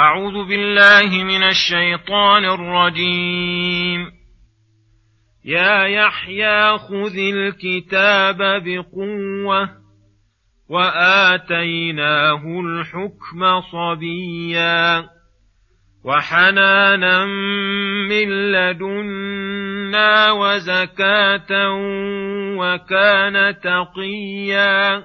أعوذ بالله من الشيطان الرجيم. يا يحيى خذ الكتاب بقوة وآتيناه الحكم صبيا وحنانا من لدنا وزكاة وكان تقيا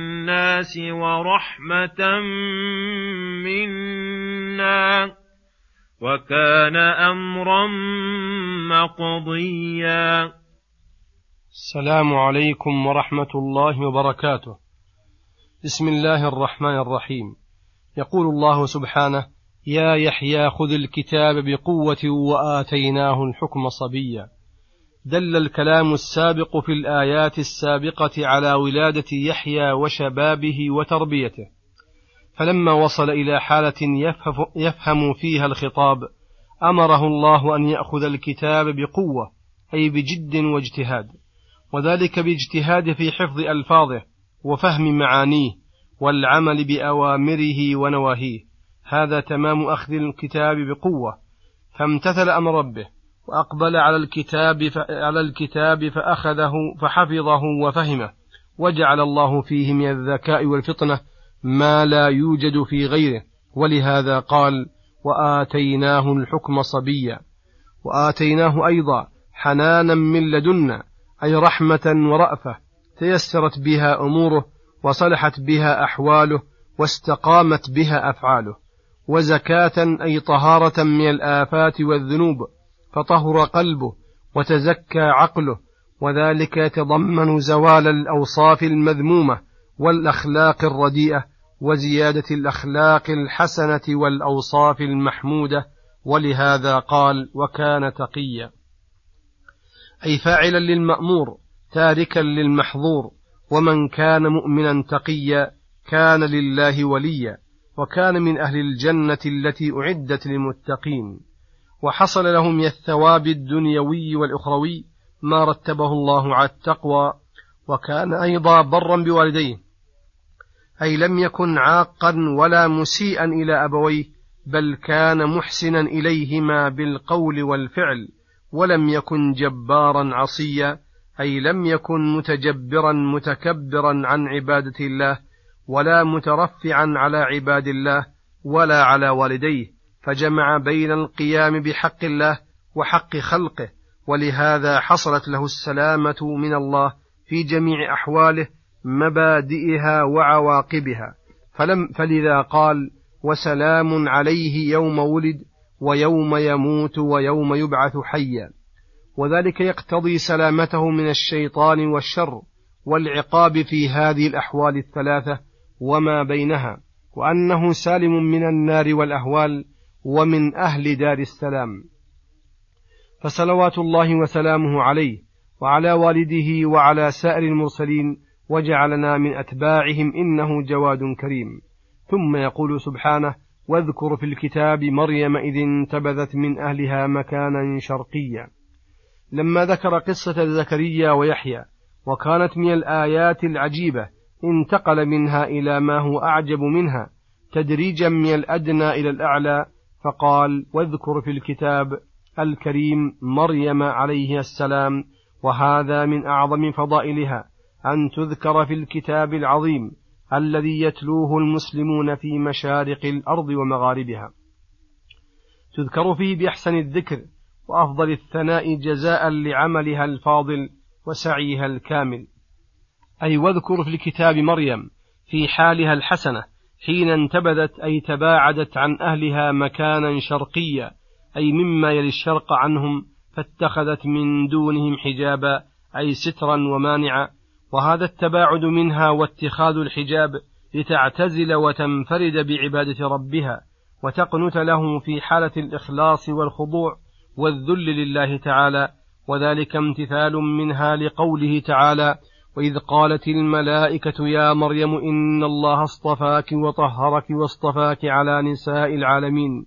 ورحمة منا وكان أمرا مقضيا. السلام عليكم ورحمة الله وبركاته. بسم الله الرحمن الرحيم. يقول الله سبحانه يا يحيى خذ الكتاب بقوة وآتيناه الحكم صبيا. دل الكلام السابق في الآيات السابقة على ولادة يحيى وشبابه وتربيته. فلما وصل إلى حالة يفهم فيها الخطاب أمره الله أن يأخذ الكتاب بقوة أي بجد واجتهاد وذلك باجتهاد في حفظ ألفاظه وفهم معانيه والعمل بأوامره ونواهيه. هذا تمام أخذ الكتاب بقوة فامتثل أمر ربه. وأقبل على الكتاب على الكتاب فأخذه فحفظه وفهمه. وجعل الله فيه من الذكاء والفطنة ما لا يوجد في غيره. ولهذا قال وآتيناه الحكم صبيا. وآتيناه أيضا حنانا من لدنا أي رحمة ورأفة. تيسرت بها أموره وصلحت بها أحواله واستقامت بها أفعاله. وزكاة أي طهارة من الآفات والذنوب. فطهر قلبه وتزكى عقله وذلك يتضمن زوال الأوصاف المذمومة والأخلاق الرديئة وزيادة الأخلاق الحسنة والأوصاف المحمودة ولهذا قال وكان تقيا أي فاعلا للمأمور تاركا للمحظور ومن كان مؤمنا تقيا كان لله وليا وكان من أهل الجنة التي أعدت للمتقين وحصل لهم من الثواب الدنيوي والأخروي ما رتبه الله على التقوى وكان أيضا برا بوالديه أي لم يكن عاقا ولا مسيئا إلى أبويه بل كان محسنا إليهما بالقول والفعل ولم يكن جبارا عصيا أي لم يكن متجبرا متكبرا عن عبادة الله ولا مترفعا على عباد الله ولا على والديه. فجمع بين القيام بحق الله وحق خلقه ولهذا حصلت له السلامة من الله في جميع أحواله مبادئها وعواقبها. فلم فلذا قال وسلام عليه يوم ولد ويوم يموت ويوم يبعث حيا. وذلك يقتضي سلامته من الشيطان والشر والعقاب في هذه الأحوال الثلاثة وما بينها وأنه سالم من النار والأهوال ومن أهل دار السلام. فصلوات الله وسلامه عليه وعلى والده وعلى سائر المرسلين وجعلنا من أتباعهم إنه جواد كريم. ثم يقول سبحانه واذكر في الكتاب مريم إذ انتبذت من أهلها مكانا شرقيا. لما ذكر قصة زكريا ويحيى وكانت من الآيات العجيبة انتقل منها إلى ما هو أعجب منها تدريجا من الأدنى إلى الأعلى فقال واذكر في الكتاب الكريم مريم عليه السلام وهذا من أعظم فضائلها أن تذكر في الكتاب العظيم الذي يتلوه المسلمون في مشارق الأرض ومغاربها. تذكر فيه بأحسن الذكر وأفضل الثناء جزاء لعملها الفاضل وسعيها الكامل. أي واذكر في الكتاب مريم في حالها الحسنة حين انتبذت أي تباعدت عن أهلها مكانا شرقيا أي مما يلي الشرق عنهم فاتخذت من دونهم حجابا أي سترا ومانعا. وهذا التباعد منها واتخاذ الحجاب لتعتزل وتنفرد بعبادة ربها وتقنت له في حالة الإخلاص والخضوع والذل لله تعالى وذلك امتثال منها لقوله تعالى وإذ قالت الملائكة يا مريم إن الله اصطفاك وطهرك واصطفاك على نساء العالمين.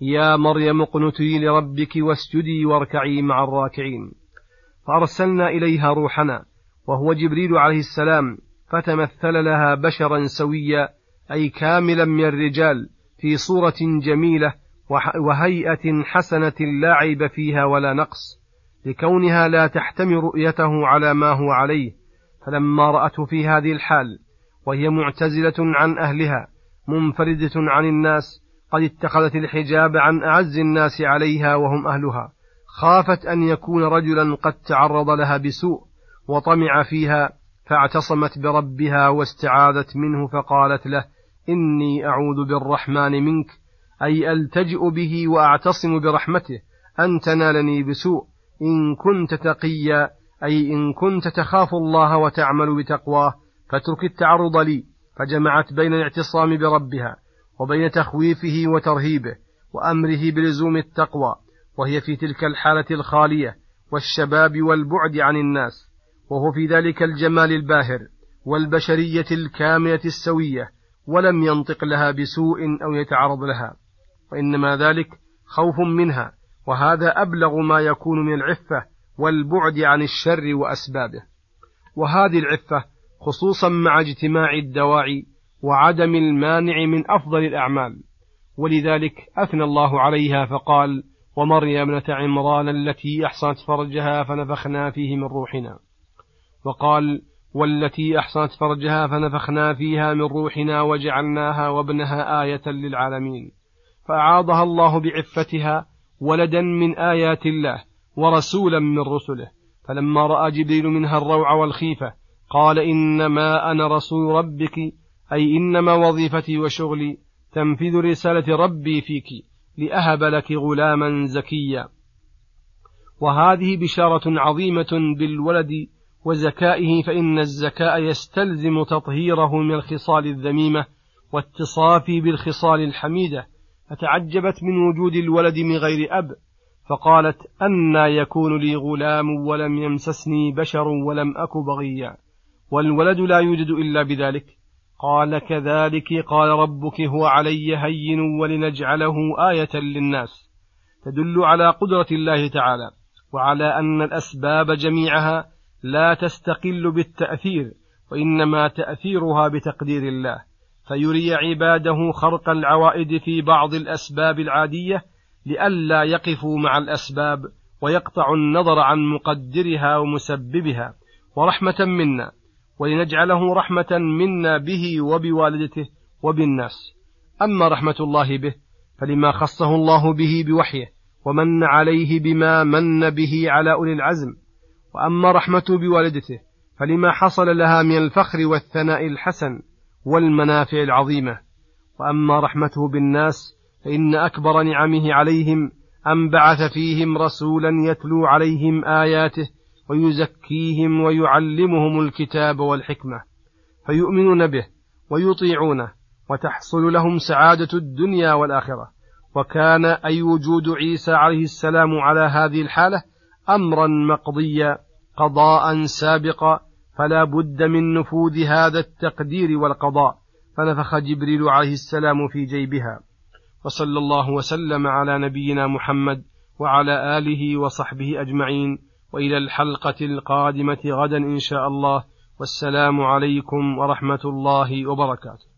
يا مريم اقنتي لربك واسجدي واركعي مع الراكعين. فأرسلنا إليها روحنا وهو جبريل عليه السلام فتمثل لها بشرا سويا أي كاملا من الرجال في صورة جميلة وهيئة حسنة لا عيب فيها ولا نقص لكونها لا تحتمل رؤيته على ما هو عليه. فلما رأته في هذه الحال وهي معتزلة عن أهلها منفردة عن الناس قد اتخذت الحجاب عن أعز الناس عليها وهم أهلها. خافت أن يكون رجلا قد تعرض لها بسوء وطمع فيها فاعتصمت بربها واستعاذت منه فقالت له إني أعوذ بالرحمن منك أي ألتجئ به وأعتصم برحمته أن تنالني بسوء إن كنت تقيا أي إن كنت تخاف الله وتعمل بتقواه فاترك التعرض لي. فجمعت بين الاعتصام بربها وبين تخويفه وترهيبه وأمره بلزوم التقوى وهي في تلك الحالة الخالية والشباب والبعد عن الناس وهو في ذلك الجمال الباهر والبشرية الكاملة السوية ولم ينطق لها بسوء أو يتعرض لها. وإنما ذلك خوف منها وهذا أبلغ ما يكون من العفة والبعد عن الشر وأسبابه. وهذه العفة خصوصا مع اجتماع الدواعي وعدم المانع من أفضل الأعمال. ولذلك أثنى الله عليها فقال ومريم ابنة عمران التي أحصنت فرجها فنفخنا فيه من روحنا وقال والتي أحصنت فرجها فنفخنا فيها من روحنا وجعلناها وابنها آية للعالمين فأعاضها الله بعفتها ولدا من آيات الله. ورسولا من رسله. فلما رأى جبريل منها الروع والخيفة قال إنما أنا رسول ربك أي إنما وظيفتي وشغلي تنفيذ رسالة ربي فيك لأهب لك غلاما زكيا. وهذه بشارة عظيمة بالولد وزكائه فإن الزكاء يستلزم تطهيره من الخصال الذميمة واتصافي بالخصال الحميدة فتعجبت من وجود الولد من غير أب. فقالت أنا يكون لي غلام ولم يمسسني بشر ولم أك بغيا والولد لا يوجد إلا بذلك. قال كذلك قال ربك هو علي هين ولنجعله آية للناس. تدل على قدرة الله تعالى وعلى أن الأسباب جميعها لا تستقل بالتأثير وإنما تأثيرها بتقدير الله. فيري عباده خرق العوائد في بعض الأسباب العادية لئلا يقفوا مع الأسباب ويقطعوا النظر عن مقدرها ومسببها ورحمة منا ولنجعله رحمة منا به وبوالدته وبالناس. أما رحمة الله به فلما خصه الله به بوحيه ومن عليه بما من به على أولي العزم. وأما رحمته بوالدته فلما حصل لها من الفخر والثناء الحسن والمنافع العظيمة. وأما رحمته بالناس فإن أكبر نعمه عليهم أن بعث فيهم رسولا يتلو عليهم آياته ويزكيهم ويعلمهم الكتاب والحكمة فيؤمنون به ويطيعونه وتحصل لهم سعادة الدنيا والآخرة وكان أي وجود عيسى عليه السلام على هذه الحالة أمرا مقضيا قضاء سابقا فلا بد من نفوذ هذا التقدير والقضاء فنفخ جبريل عليه السلام في جيبها وصلى الله وسلم على نبينا محمد وعلى آله وصحبه أجمعين. وإلى الحلقة القادمة غدا إن شاء الله. والسلام عليكم ورحمة الله وبركاته.